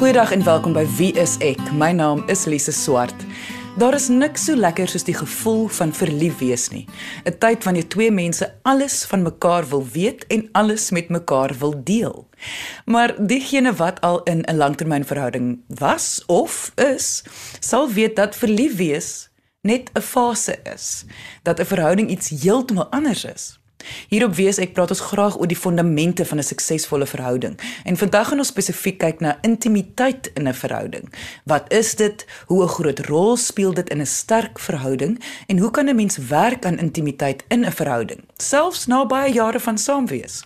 Goeiedag en welkom by Wie is ek? My naam is Lise Swart. Daar is niks so lekker soos die gevoel van verlief wees nie. 'n Tyd wanneer twee mense alles van mekaar wil weet en alles met mekaar wil deel. Maar diegene wat al in 'n langtermynverhouding was of is, sal weet dat verlief wees net 'n fase is, dat 'n verhouding iets heeltemal anders is. Hierop wees ek praat ons graag oor die fondamente van 'n suksesvolle verhouding. En vandag gaan ons spesifiek kyk na intimiteit in 'n verhouding. Wat is dit? Hoe 'n groot rol speel dit in 'n sterk verhouding en hoe kan 'n mens werk aan intimiteit in 'n verhouding, selfs na baie jare van saamwees?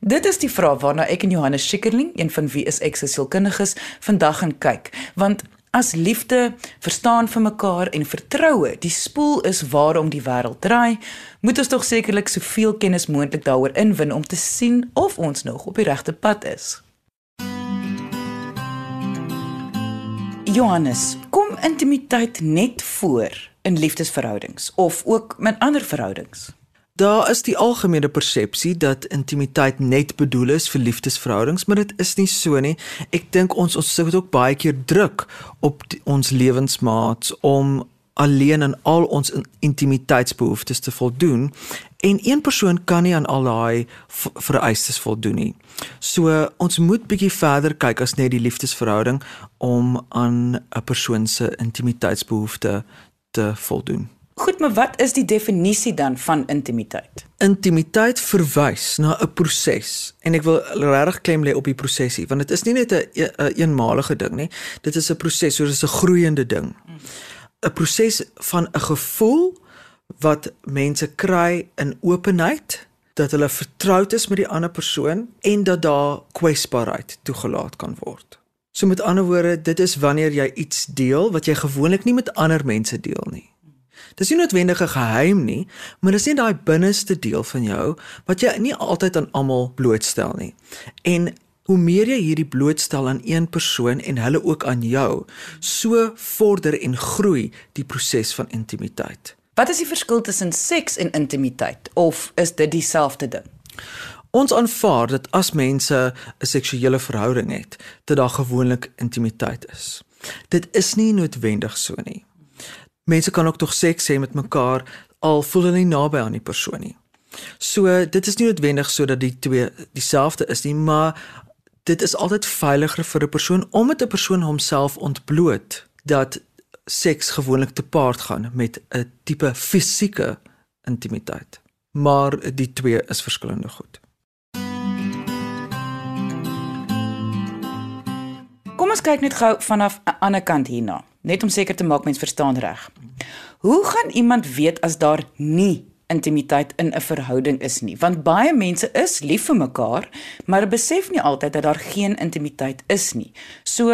Dit is die vraag waarna ek en Johannes Schikkerling, een van wie is ek se sielkundiges, vandag gaan kyk, want as liefde, verstaan vir mekaar en vertroue die spoel is waarom die wêreld draai, moet ons tog sekerlik soveel kennis moontlik daaroor inwin om te sien of ons nog op die regte pad is. Johannes, kom intimiteit net voor in liefdesverhoudings of ook met ander verhoudings? Daar is die algemene persepsie dat intimiteit net bedoel is vir liefdesverhoudings, maar dit is nie so nie. Ek dink ons ons sit ook baie keer druk op die, ons lewensmaats om alleen aan al ons intimiteitsbehoeftes te voldoen en een persoon kan nie aan al daai vereistes voldoen nie. So ons moet bietjie verder kyk as net die liefdesverhouding om aan 'n persoon se intimiteitsbehoefte te voldoen. Goed, maar wat is die definisie dan van intimiteit? Intimiteit verwys na 'n proses en ek wil regtig klem lê op die prosesie want dit is nie net 'n een, eenmalige ding nie. Dit is 'n proses, so dit is 'n groeiende ding. 'n Proses van 'n gevoel wat mense kry in openheid dat hulle vertroud is met die ander persoon en dat daar kwesbaarheid toegelaat kan word. So met ander woorde, dit is wanneer jy iets deel wat jy gewoonlik nie met ander mense deel nie. Dis nie noodwendig 'n geheim nie, maar dis net daai binneste deel van jou wat jy nie altyd aan almal blootstel nie. En hoe meer jy hierdie blootstel aan een persoon en hulle ook aan jou, so vorder en groei die proses van intimiteit. Wat is die verskil tussen seks en intimiteit of is dit dieselfde ding? Ons aanvaar dat as mense 'n seksuele verhouding het, dat daar gewoonlik intimiteit is. Dit is nie noodwendig so nie mense kan ook tog seks hê met mekaar al voel hulle nie naby aan die persoon nie. So dit is nie noodwendig sodat die twee dieselfde is nie, maar dit is altyd veiliger vir 'n persoon om met 'n persoon homself ontbloot dat seks gewoonlik te paart gaan met 'n tipe fisieke intimiteit. Maar die twee is verskillende goed. Kom ons kyk net gou vanaf 'n ander kant hierna net om seker te maak mens verstaan reg. Hoe gaan iemand weet as daar nie intimiteit in 'n verhouding is nie? Want baie mense is lief vir mekaar, maar besef nie altyd dat daar geen intimiteit is nie. So,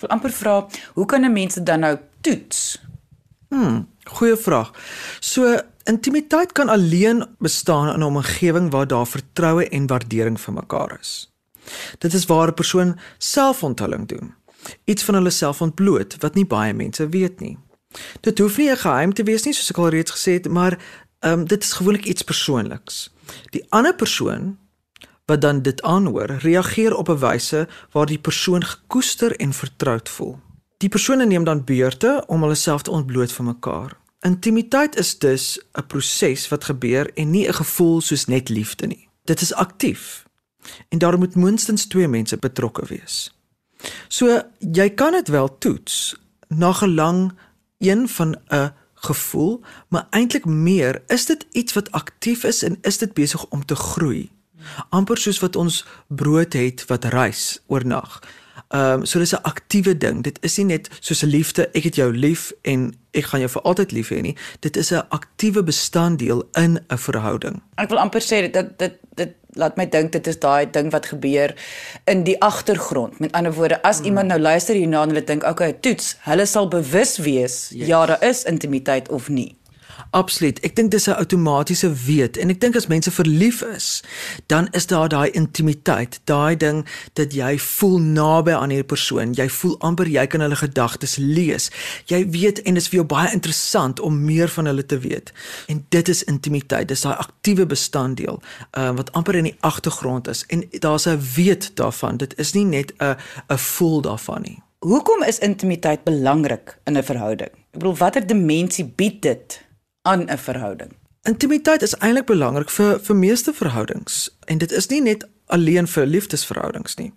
wil amper vra, hoe kan 'n mens dit dan nou toets? Hm, goeie vraag. So, intimiteit kan alleen bestaan in 'n omgewing waar daar vertroue en waardering vir mekaar is. Dit is waar 'n persoon selfonthulling doen iets van hulle self ontbloot wat nie baie mense weet nie. Dit hoef nie 'n geheim te wees nie soos ek al reeds gesê het, maar ehm um, dit is gewoonlik iets persoonliks. Die ander persoon wat dan dit aanhoor, reageer op 'n wyse waar die persoon gekoester en vertroud voel. Die persone neem dan beurte om hulle self te ontbloot vir mekaar. Intimiteit is dus 'n proses wat gebeur en nie 'n gevoel soos net liefde nie. Dit is aktief. En daar moet minstens twee mense betrokke wees. So jy kan dit wel toets na gelang een van 'n gevoel, maar eintlik meer, is dit iets wat aktief is en is dit besig om te groei? amper soos wat ons brood het wat rys oornag. Ehm um, so dis 'n aktiewe ding. Dit is nie net soos 'n liefde, ek het jou lief en ek gaan jou vir altyd lief hê nie. Dit is 'n aktiewe bestanddeel in 'n verhouding. Ek wil amper sê dit dit dit laat my dink dit is daai ding wat gebeur in die agtergrond. Met ander woorde, as hmm. iemand nou luister hierna en hulle dink, "Oké, okay, toets, hulle sal bewus wees yes. ja, daar is intimiteit of nie." Absoluut. Ek dink dis 'n outomatiese weet en ek dink as mense verlief is, dan is daar daai intimiteit, daai ding dat jy voel naby aan hierdie persoon. Jy voel amper jy kan hulle gedagtes lees. Jy weet en dit is vir jou baie interessant om meer van hulle te weet. En dit is intimiteit. Dis daai aktiewe bestanddeel uh, wat amper in die agtergrond is en daar's 'n weet daarvan. Dit is nie net 'n 'n voel daarvan nie. Hoekom is intimiteit belangrik in 'n verhouding? Ek bedoel watter dimensie bied dit aan 'n verhouding? Intimiteit is eintlik belangrik vir vir meeste verhoudings en dit is nie net alleen vir liefdesverhoudings nie.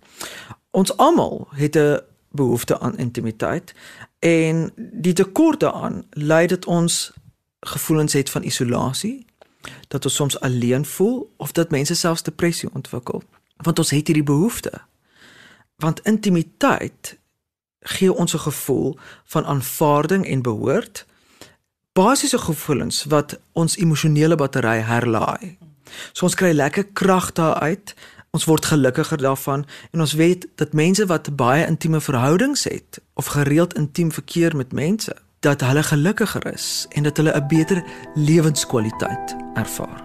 Ons almal het 'n behoefte aan intimiteit en die tekort daaraan lei dit ons gevoelens het van isolasie, dat ons soms alleen voel of dat mense selfs depressie ontwikkel, want ons het hierdie behoefte. Want intimiteit gee ons 'n gevoel van aanvaarding en behoort. Basiese gevoelens wat ons emosionele battery herlaai. So ons kry lekker krag daaruit. Ons word gelukkiger daarvan en ons weet dat mense wat baie intieme verhoudings het of gereeld intiem verkeer met mense, dat hulle gelukkiger is en dat hulle 'n beter lewenskwaliteit ervaar.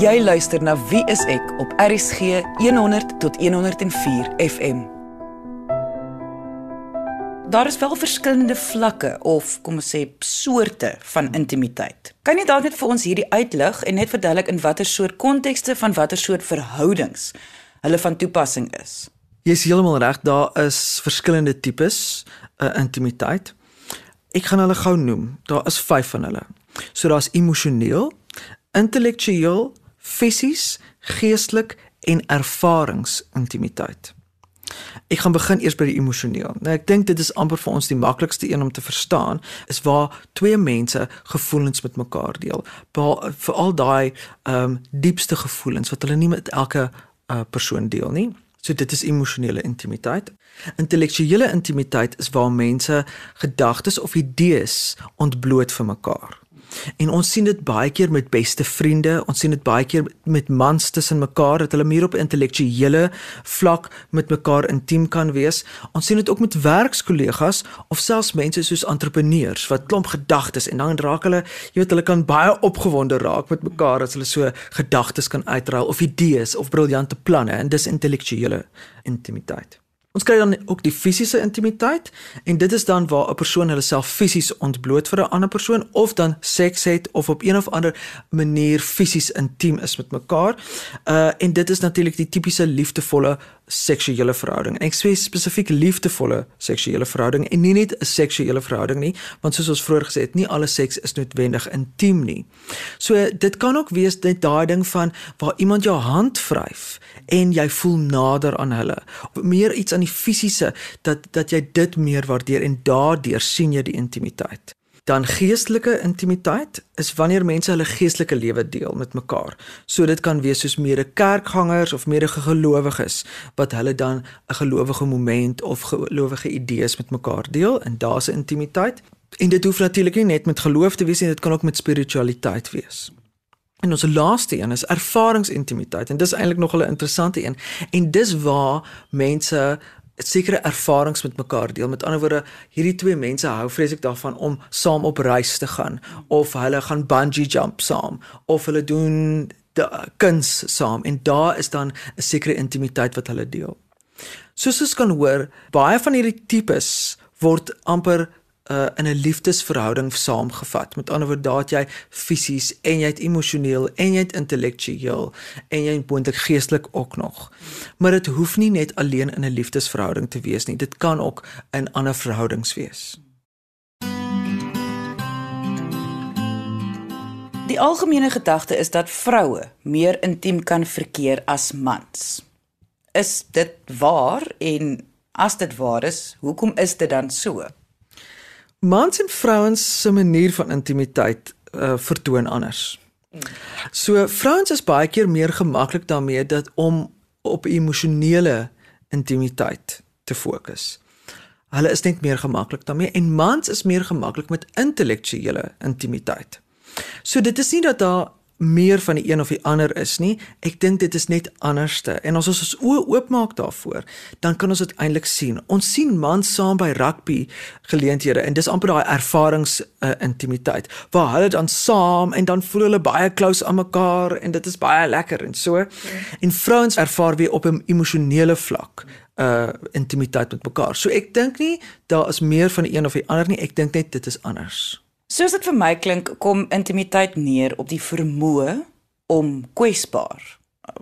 Jy luister na Wie is ek op RCG 100 tot 104 FM. Daar is wel verskillende vlakke of kom ons sê soorte van intimiteit. Kan jy dalk net vir ons hierdie uitlig en net verduidelik in watter soort kontekste van watter soort verhoudings hulle van toepassing is? Jy is heeltemal reg, daar is verskillende tipes uh, intimiteit. Ek gaan hulle gou noem. Daar is 5 van hulle. So daar's emosioneel, intellektueel, fisies, geestelik en ervaringsintimiteit. Ek gaan begin eers by die emosioneel. Nou ek dink dit is amper vir ons die maklikste een om te verstaan, is waar twee mense gevoelens met mekaar deel. Vir al daai ehm um, diepste gevoelens wat hulle nie met elke uh, persoon deel nie. So dit is emosionele intimiteit. Intellektuele intimiteit is waar mense gedagtes of idees ontbloot vir mekaar. En ons sien dit baie keer met beste vriende, ons sien dit baie keer met mans tussen mekaar dat hulle meer op intellektuele vlak met mekaar intiem kan wees. Ons sien dit ook met werkskollegas of selfs mense soos entrepreneurs wat klomp gedagtes en dan raak hulle, jy weet hulle kan baie opgewonde raak met mekaar as hulle so gedagtes kan uitruil of idees of briljante planne en dis intellektuele intimiteit. Ons kry dan ook die fisiese intimiteit en dit is dan waar 'n persoon hulle self fisies ontbloot vir 'n ander persoon of dan seks het of op een of ander manier fisies intiem is met mekaar. Uh en dit is natuurlik die tipiese liefdevolle seksuele verhouding. En ek sê spesifiek liefdevolle seksuele verhouding en nie net 'n seksuele verhouding nie, want soos ons vroeër gesê het, nie alle seks is noodwendig intiem nie. So dit kan ook wees net daai ding van waar iemand jou hand vryf en jy voel nader aan hulle. Meer iets aan die fisiese dat dat jy dit meer waardeer en daardeur sien jy die intimiteit. Dan geestelike intimiteit is wanneer mense hulle geestelike lewe deel met mekaar. So dit kan wees soos mede kerkgangers of mede gelowiges wat hulle dan 'n gelowige moment of gelowige idees met mekaar deel en daar's 'n intimiteit. En dit hoef natuurlik nie net met geloof te wees nie, dit kan ook met spiritualiteit wees. En ons laaste een is ervaringsintimiteit en dis eintlik nog 'n interessante een. En dis waar mense sekere ervarings met mekaar deel. Met ander woorde, hierdie twee mense hou vreeslik daarvan om saam op reis te gaan of hulle gaan bungee jump saam of hulle doen kuns saam en daar is dan 'n sekere intimiteit wat hulle deel. Soos ons kan hoor, baie van hierdie tipes word amper uh, in 'n liefdesverhouding saamgevat. Met ander woorde, daat jy fisies en jy het emosioneel en jy het intellektueel en jy moontlik geestelik ook nog. Maar dit hoef nie net alleen in 'n liefdesverhouding te wees nie. Dit kan ook in ander verhoudings wees. Die algemene gedagte is dat vroue meer intiem kan verkeer as mans. Is dit waar en as dit waar is, hoekom is dit dan so? Mans en vrouens se manier van intimiteit uh, vertoon anders. So vrouens is baie keer meer gemaklik daarmee dat om op emosionele intimiteit te fokus. Hulle is net meer gemaklik daarmee en mans is meer gemaklik met intellektuele intimiteit. So dit is nie dat daar meer van die een of die ander is nie. Ek dink dit is net anderste. En as ons ons oë oopmaak daarvoor, dan kan ons dit eintlik sien. Ons sien mans saam by rugby geleenthede en dis amper daai ervarings uh, intimiteit waar hulle dan saam en dan voel hulle baie close aan mekaar en dit is baie lekker en so. Ja. En vrouens ervaar weer op 'n emosionele vlak uh intimiteit met mekaar. So ek dink nie daar is meer van die een of die ander nie. Ek dink net dit is anders. Soos dit vir my klink, kom intimiteit neer op die vermoë om kwesbaar,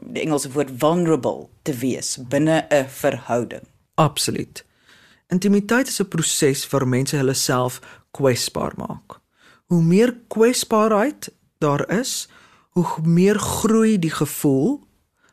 die Engelse woord vulnerable te wees binne 'n verhouding. Absoluut. Intimiteit is 'n proses waar mense hulle self kwesbaar maak. Hoe meer kwesbaarheid daar is, hoe meer groei die gevoel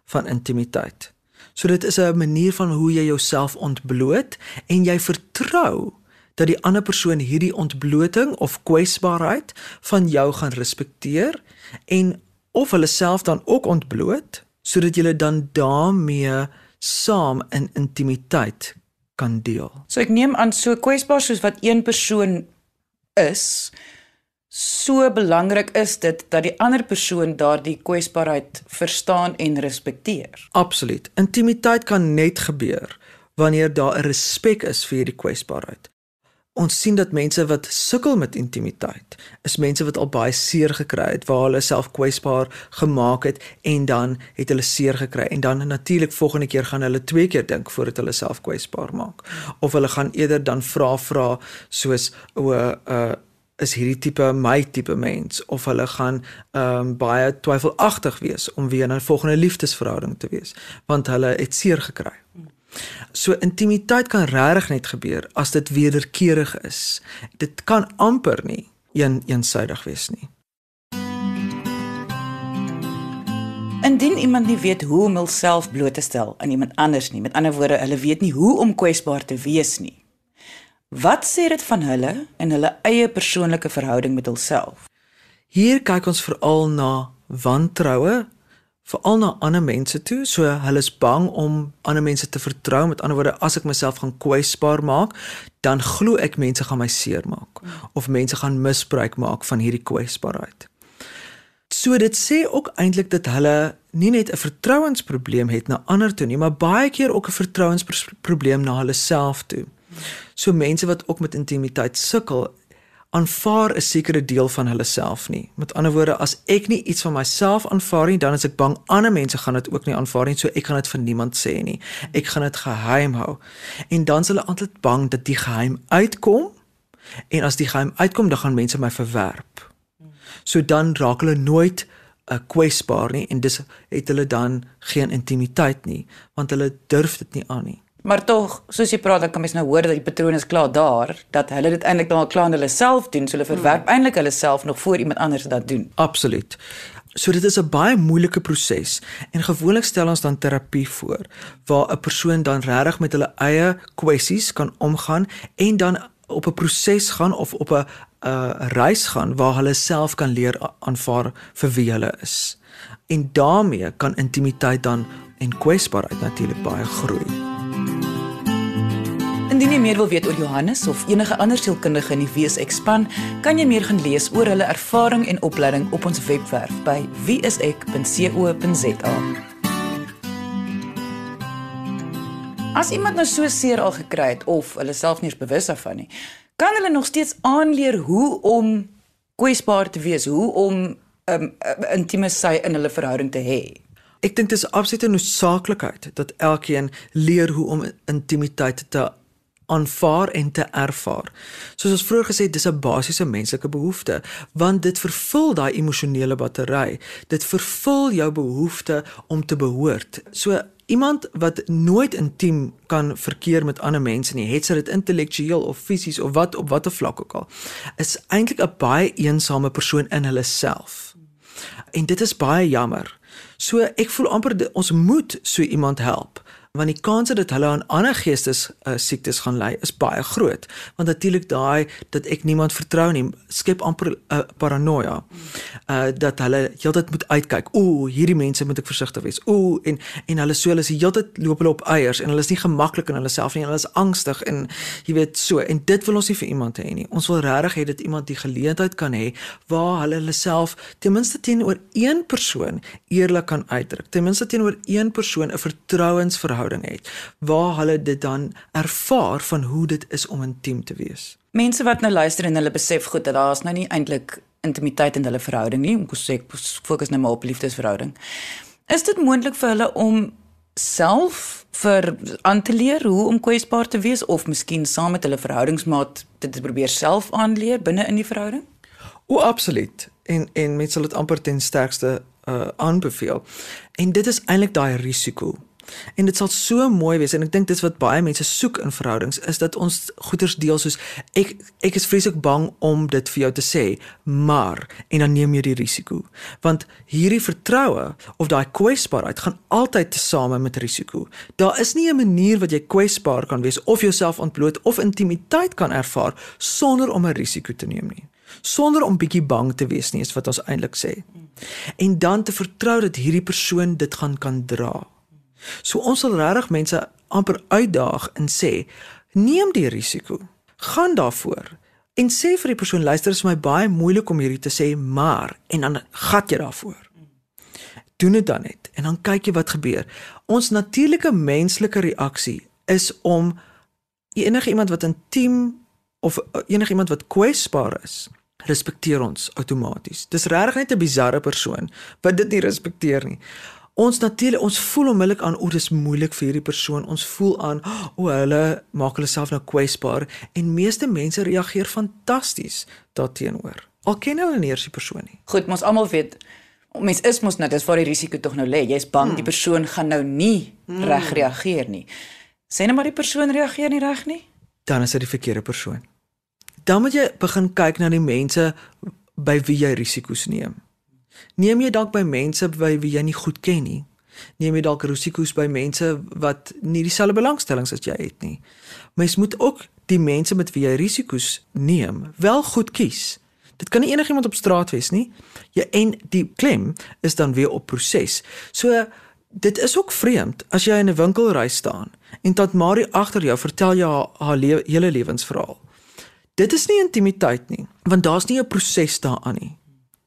van intimiteit. So dit is 'n manier van hoe jy jouself ontbloot en jy vertrou dat die ander persoon hierdie ontbloting of kwesbaarheid van jou gaan respekteer en of hulle self dan ook ontbloot sodat jy dan daarmee saam in intimiteit kan deel. So ek neem aan so kwesbaar soos wat een persoon is, so belangrik is dit dat die ander persoon daardie kwesbaarheid verstaan en respekteer. Absoluut. Intimiteit kan net gebeur wanneer daar 'n respek is vir hierdie kwesbaarheid. Ons sien dat mense wat sukkel met intimiteit, is mense wat al baie seer gekry het, waar hulle self kwesbaar gemaak het en dan het hulle seer gekry en dan natuurlik volgende keer gaan hulle twee keer dink voordat hulle self kwesbaar maak. Of hulle gaan eerder dan vra vra soos o uh is hierdie tipe my tipe mens of hulle gaan ehm um, baie twyfelagtig wees om weer 'n volgende liefdesverhouding te wees want hulle het seer gekry. So intimiteit kan regtig net gebeur as dit wederkerig is. Dit kan amper nie een eensydig wees nie. Indien iemand nie weet hoe om homself bloot te stel aan iemand anders nie, met ander woorde, hulle weet nie hoe om kwesbaar te wees nie. Wat sê dit van hulle en hulle eie persoonlike verhouding met hulself? Hier kyk ons veral na wantroue veral na ander mense toe. So hulle is bang om ander mense te vertrou. Met ander woorde, as ek myself gaan kwesbaar maak, dan glo ek mense gaan my seermaak of mense gaan misbruik maak van hierdie kwesbaarheid. So dit sê ook eintlik dat hulle nie net 'n vertrouensprobleem het na ander toe nie, maar baie keer ook 'n vertrouensprobleem na hulle self toe. So mense wat ook met intimiteit sukkel, aanvaar 'n sekere deel van hulle self nie. Met ander woorde, as ek nie iets van myself aanvaar nie, dan is ek bang ander mense gaan dit ook nie aanvaar nie, so ek gaan dit vir niemand sê nie. Ek gaan dit geheim hou. En dan is hulle altyd bang dat die geheim uitkom. En as die geheim uitkom, dan gaan mense my verwerp. So dan raak hulle nooit 'n uh, kwesbaar nie en dis het hulle dan geen intimiteit nie, want hulle durf dit nie aan nie. Maar tog, soos jy praat, dan kan mens nou hoor dat die patroon is klaar daar, dat hulle dit eintlik dan al klaar in hulle self doen, so hulle verwerp hmm. eintlik hulle self nog voor iemand anders dit doen. Absoluut. So dit is 'n baie moeilike proses en gewoonlik stel ons dan terapie voor waar 'n persoon dan regtig met hulle eie kwessies kan omgaan en dan op 'n proses gaan of op 'n 'n reis gaan waar hulle self kan leer aanvaar vir wie hulle is. En daarmee kan intimiteit dan en kwesbaarheid natuurlik baie groei. Indien jy meer wil weet oor Johannes of enige ander sielkundige in die Wees Ekspan, kan jy meer gaan lees oor hulle ervaring en opleiding op ons webwerf by wieisek.co.za. As iemand nou so seer al gekry het of hulle self nie eens bewus daarvan nie, kan hulle nog steeds aanleer hoe om kwesbaar te wees, hoe om 'n um, um, intieme sy in hulle verhouding te hê. Ek dink dit is absolute noodsaaklikheid dat elkeen leer hoe om intimiteit te aanvaar en te ervaar. Soos ons vroeër gesê het, dis 'n basiese menslike behoefte, want dit vervul daai emosionele battery. Dit vervul jou behoefte om te behoort. So iemand wat nooit intiem kan verkeer met ander mense nie, het sy dit intellektueel of fisies of wat op watter vlak ook al, is eintlik 'n baie eensame persoon in hulle self. En dit is baie jammer. So ek voel amper ons moet so iemand help want die kans dat hulle aan ander geestes uh, siektes gaan ly is baie groot. Want natuurlik daai dat ek niemand vertrou nie skep amper uh, paranoia. Uh, dat hulle heeltyd moet uitkyk ooh hierdie mense moet ek versigtig wees. Ooh en en hulle so hulle is heeltyd loop hulle op eiers en hulle is nie gemaklik in hulle self nie. Hulle is angstig en jy weet so. En dit wil ons nie vir iemand hê nie. Ons wil regtig hê dat iemand die geleentheid kan hê waar hulle hulle self ten minste teenoor een persoon eerlik kan uitdruk. Ten minste teenoor een persoon 'n vertrouensverhouding verhouding het waar hulle dit dan ervaar van hoe dit is om intiem te wees. Mense wat nou luister en hulle besef goed dat daar's nou nie eintlik intimiteit in hulle verhouding nie, om sê fokus net maar op liefdesverhouding. Is dit moontlik vir hulle om self vir aan te leer hoe om kwesbaar te wees of miskien saam met hulle verhoudingsmaat dit te probeer self aanleer binne in die verhouding? O, absoluut. En en mense sal dit amper ten sterkste uh aanbeveel. En dit is eintlik daai risiko En dit sal so mooi wees en ek dink dis wat baie mense soek in verhoudings is dat ons goeders deel soos ek ek is vreeslik bang om dit vir jou te sê, maar en dan neem jy die risiko. Want hierdie vertroue of daai kwesbaarheid gaan altyd tesame met risiko. Daar is nie 'n manier wat jy kwesbaar kan wees of jouself ontbloot of intimiteit kan ervaar sonder om 'n risiko te neem nie sonder om bietjie bang te wees nie is wat ons eintlik sê. En dan te vertrou dat hierdie persoon dit gaan kan dra. So ons sal regtig mense amper uitdaag en sê neem die risiko. Gaan daarvoor en sê vir die persoon luister is my baie moeilik om hierdie te sê maar en dan gat jy daarvoor. Doen dit dan net en dan kyk jy wat gebeur. Ons natuurlike menslike reaksie is om enige iemand wat intiem of enige iemand wat kwesbaar is respekteer ons outomaties. Dis regtig net 'n bizarre persoon wat dit nie respekteer nie. Ons natuurlik ons voel onmiddellik aan o, dis moeilik vir hierdie persoon. Ons voel aan o, hulle maak hulle self nou kwesbaar en meeste mense reageer fantasties daarteenoor. Al ken hulle nie eers die persoon nie. Goed, ons almal weet mens is mos nou dis waar die risiko tog nou lê. Jy's bang hmm. die persoon gaan nou nie hmm. reg reageer nie. Sê net maar die persoon reageer nie reg nie. Dan is dit die verkeerde persoon. Dan moet jy begin kyk na die mense by wie jy risiko's neem. Neem jy dalk by mense by wie jy nie goed ken nie. Neem jy dalk risiko's by mense wat nie dieselfde belangstellings as jy het nie. Mens moet ook die mense met wie jy risiko's neem, wel goed kies. Dit kan nie enigiemand op straat wees nie. Jy en die klem is dan weer op proses. So dit is ook vreemd as jy in 'n winkelry staan en tant Marie agter jou vertel jy haar, haar le hele lewensverhaal. Dit is nie intimiteit nie, want daar's nie 'n proses daaraan nie.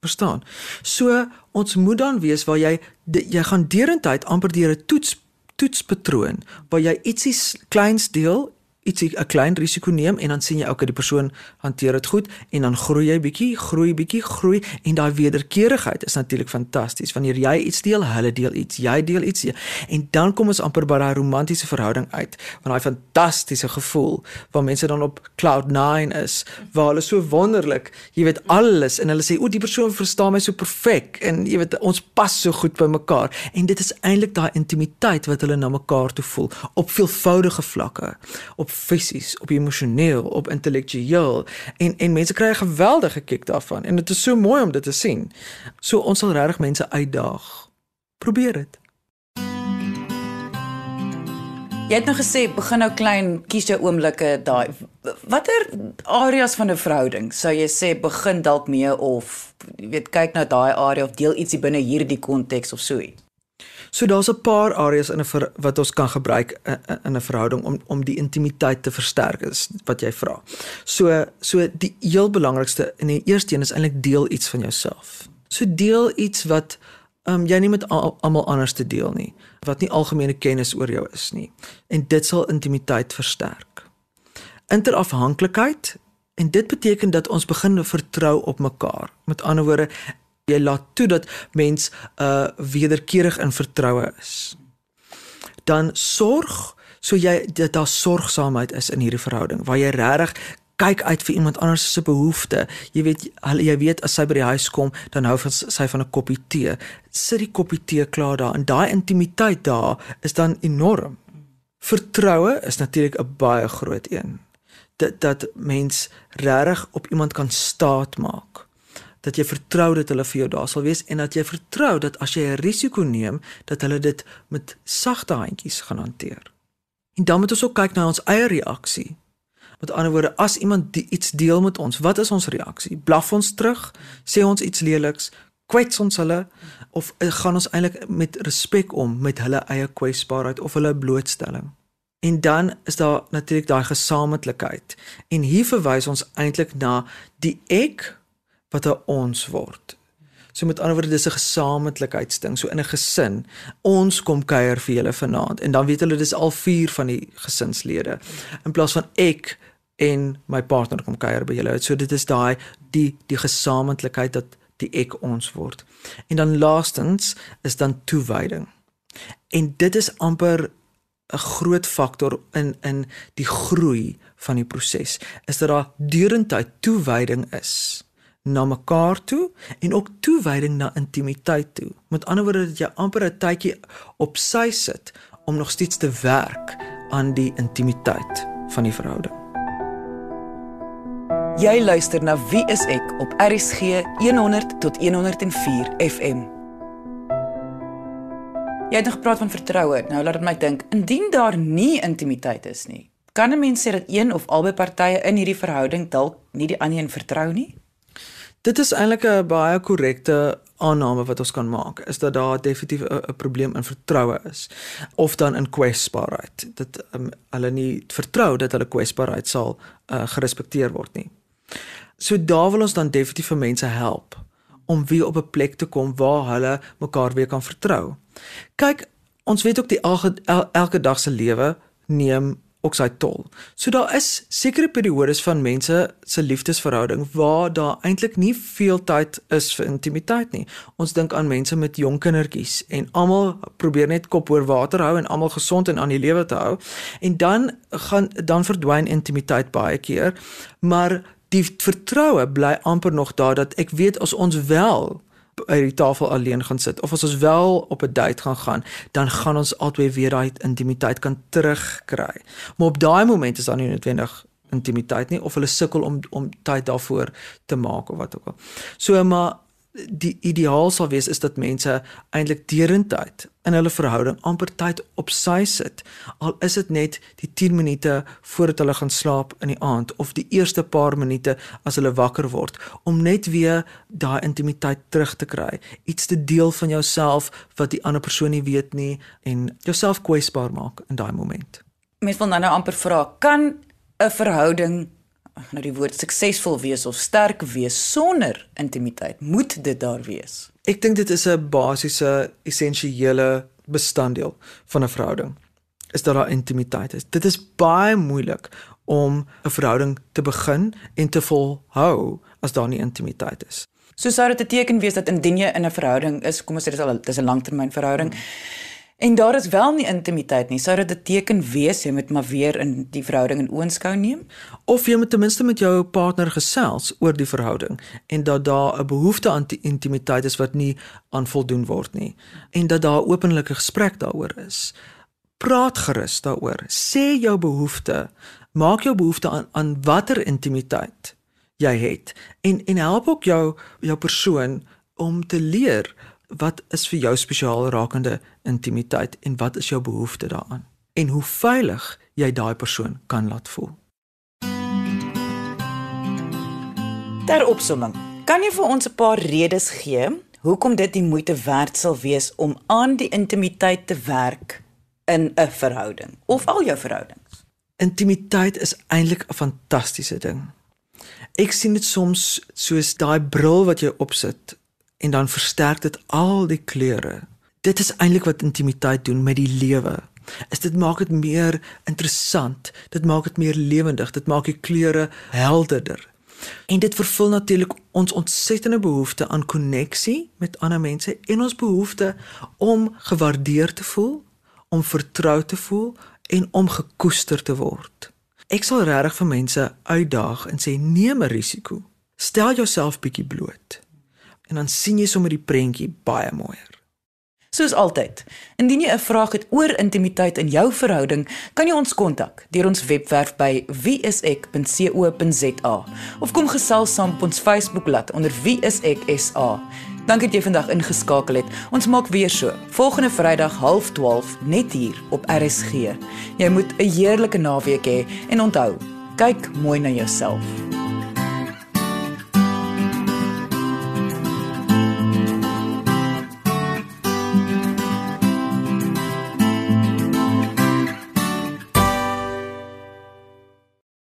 Verstaan? So ons moet dan weet waar jy jy gaan deurentyd amper deur 'n toets toetspatroon waar jy ietsie kleins deel ietsie 'n klein risiko neem en dan sien jy ook dat die persoon hanteer dit goed en dan groei jy bietjie, groei bietjie, groei en daai wederkerigheid is natuurlik fantasties. Wanneer jy iets deel, hulle deel iets, jy deel iets en dan kom ons amper by daai romantiese verhouding uit. Van daai fantastiese gevoel waar mense dan op cloud 9 is, waar hulle so wonderlik, jy weet alles en hulle sê o, die persoon verstaan my so perfek en jy weet ons pas so goed by mekaar en dit is eintlik daai intimiteit wat hulle na mekaar toe voel op veelvoudige vlakke. Op fisies, op emosioneel, op intellektueel en en mense kry 'n geweldige kick daarvan en dit is so mooi om dit te sien. So ons sal regtig mense uitdaag. Probeer dit. Jy het nou gesê begin nou klein, kies jou oomblikke daai. Watter areas van 'n verhouding sou jy sê begin dalk mee of jy weet kyk na daai area of deel ietsie binne hierdie konteks of so iets? So daar's 'n paar areas in 'n wat ons kan gebruik in 'n verhouding om om die intimiteit te versterk is wat jy vra. So so die heel belangrikste in die eerste een is eintlik deel iets van jouself. So deel iets wat um, jy nie met almal anders te deel nie, wat nie algemene kennis oor jou is nie. En dit sal intimiteit versterk. Interafhanklikheid en dit beteken dat ons begin vertrou op mekaar. Met ander woorde, jy laat toe dat mens uh wederkerig in vertroue is. Dan sorg so jy dat daar sorgsaamheid is in hierdie verhouding waar jy regtig kyk uit vir iemand anders se behoeftes. Jy weet jy weet as sy by die huis kom, dan hou sy van 'n koppie tee. Sit die koppie tee klaar daar en daai intimiteit daar is dan enorm. Vertroue is natuurlik 'n baie groot een. Dat dat mens regtig op iemand kan staat maak dat jy vertrou dat hulle vir jou daar sal wees en dat jy vertrou dat as jy 'n risiko neem, dat hulle dit met sagte handjies gaan hanteer. En dan moet ons ook kyk na ons eie reaksie. Met ander woorde, as iemand die iets deel met ons, wat is ons reaksie? Blaf ons terug? Sê ons iets leliks? Kwets ons hulle of eh, gaan ons eintlik met respek om met hulle eie kwesbaarheid of hulle blootstelling? En dan is daar natuurlik daai gesamentlikheid. En hier verwys ons eintlik na die ek wat 'n ons word. So met ander woorde dis 'n gesamentlikheidsding. So in 'n gesin, ons kom kuier vir julle vanaand en dan weet hulle dis al vier van die gesinslede in plaas van ek en my partner kom kuier by julle. So dit is daai die die gesamentlikheid dat die ek ons word. En dan laastens is dan toewyding. En dit is amper 'n groot faktor in in die groei van die proses is dat daar deurentyd toewyding is na mekaar toe en ook toewyding na intimiteit toe. Met ander woorde dat jy amper 'n tydjie op sy sit om nog steeds te werk aan die intimiteit van die verhouding. Jy luister na Wie is ek op RSG 100 tot 104 FM. Jy het nog gepraat van vertroue. Nou laat dit my dink, indien daar nie intimiteit is nie, kan 'n mens sê dat een of albei partye in hierdie verhouding dalk nie die ander een vertrou nie? Dit is eintlik 'n baie korrekte aanname wat ons kan maak, is dat daar definitief 'n probleem in vertroue is of dan in kwesbaarheid. Dat um, hulle nie vertrou dat hulle kwesbaarheid sal uh, gerespekteer word nie. So daar wil ons dan definitief vir mense help om weer op 'n plek te kom waar hulle mekaar weer kan vertrou. Kyk, ons weet ook die elke el, elke dag se lewe neem sy tol. So daar is sekere periodes van mense se liefdesverhouding waar daar eintlik nie veel tyd is vir intimiteit nie. Ons dink aan mense met jong kindertjies en almal probeer net kop oor water hou en almal gesond en aan die lewe te hou. En dan gaan dan verdwyn intimiteit baie keer, maar die vertroue bly amper nog daar dat ek weet as ons wel by die tafel alleen gaan sit of as ons wel op 'n date gaan gaan, dan gaan ons albei weer daai intimiteit kan terugkry. Maar op daai oomblik is daar nie noodwendig intimiteit nie of hulle sukkel om om tyd daarvoor te maak of wat ook al. So maar die ideaal sal wees is dat mense eintlik derentyd in hulle verhouding amper tyd op sy sit. Al is dit net die 10 minute voordat hulle gaan slaap in die aand of die eerste paar minute as hulle wakker word om net weer daai intimiteit terug te kry. Iets te deel van jouself wat die ander persoon nie weet nie en jouself kwesbaar maak in daai oomblik. Mens wil dan nou amper vra, kan 'n verhouding nou die woord suksesvol wees of sterk wees sonder intimiteit. Moet dit daar wees? Ek dink dit is 'n basiese essensiële bestanddeel van 'n verhouding. Is dat daar intimiteit is. Dit is baie moeilik om 'n verhouding te begin en te volhou as daar nie intimiteit is. So sou dit 'n teken wees dat indien jy in 'n verhouding is, kom ons sê dit is al dis 'n langtermynverhouding. Hmm En daar is wel nie intimiteit nie. Sou dit 'n teken wees jy moet maar weer in die verhouding in oënskou neem of jy moet ten minste met jou partner gesels oor die verhouding en dat daar 'n behoefte aan intimiteit is wat nie aan voldoen word nie en dat daar openlike gesprek daaroor is. Praat gerus daaroor. Sê jou behoefte. Maak jou behoefte aan aan watter intimiteit jy het en en help ook jou jou persoon om te leer wat is vir jou spesiaal rakende intimiteit en wat is jou behoefte daaraan en hoe veilig jy daai persoon kan laat voel. Ter opsomming, kan jy vir ons 'n paar redes gee hoekom dit die moeite werd sal wees om aan die intimiteit te werk in 'n verhouding of al jou verhoudings? Intimiteit is eintlik 'n fantastiese ding. Ek sien dit soms soos daai bril wat jy opsit en dan versterk dit al die kleure. Dit is eintlik wat intimiteit doen met die lewe. Is dit maak dit meer interessant, dit maak dit meer lewendig, dit maak die kleure helderder. En dit vervul natuurlik ons ontsettende behoefte aan koneksie met ander mense en ons behoefte om gewaardeer te voel, om vertrou te voel en om gekoester te word. Ek sal regtig vir mense uitdaag en sê neem 'n risiko. Stel jouself bietjie bloot en dan sien jy sommer die prentjie baie mooier. Soos altyd, indien jy 'n vraag het oor intimiteit in jou verhouding, kan jy ons kontak deur ons webwerf by wieisek.co.za of kom gesels saam op ons Facebookblad onder wieiseksa. Dankie dat jy vandag ingeskakel het. Ons maak weer so. Volgende Vrydag 12:30 net hier op RSG. Jy moet 'n heerlike naweek hê en onthou, kyk mooi na jouself.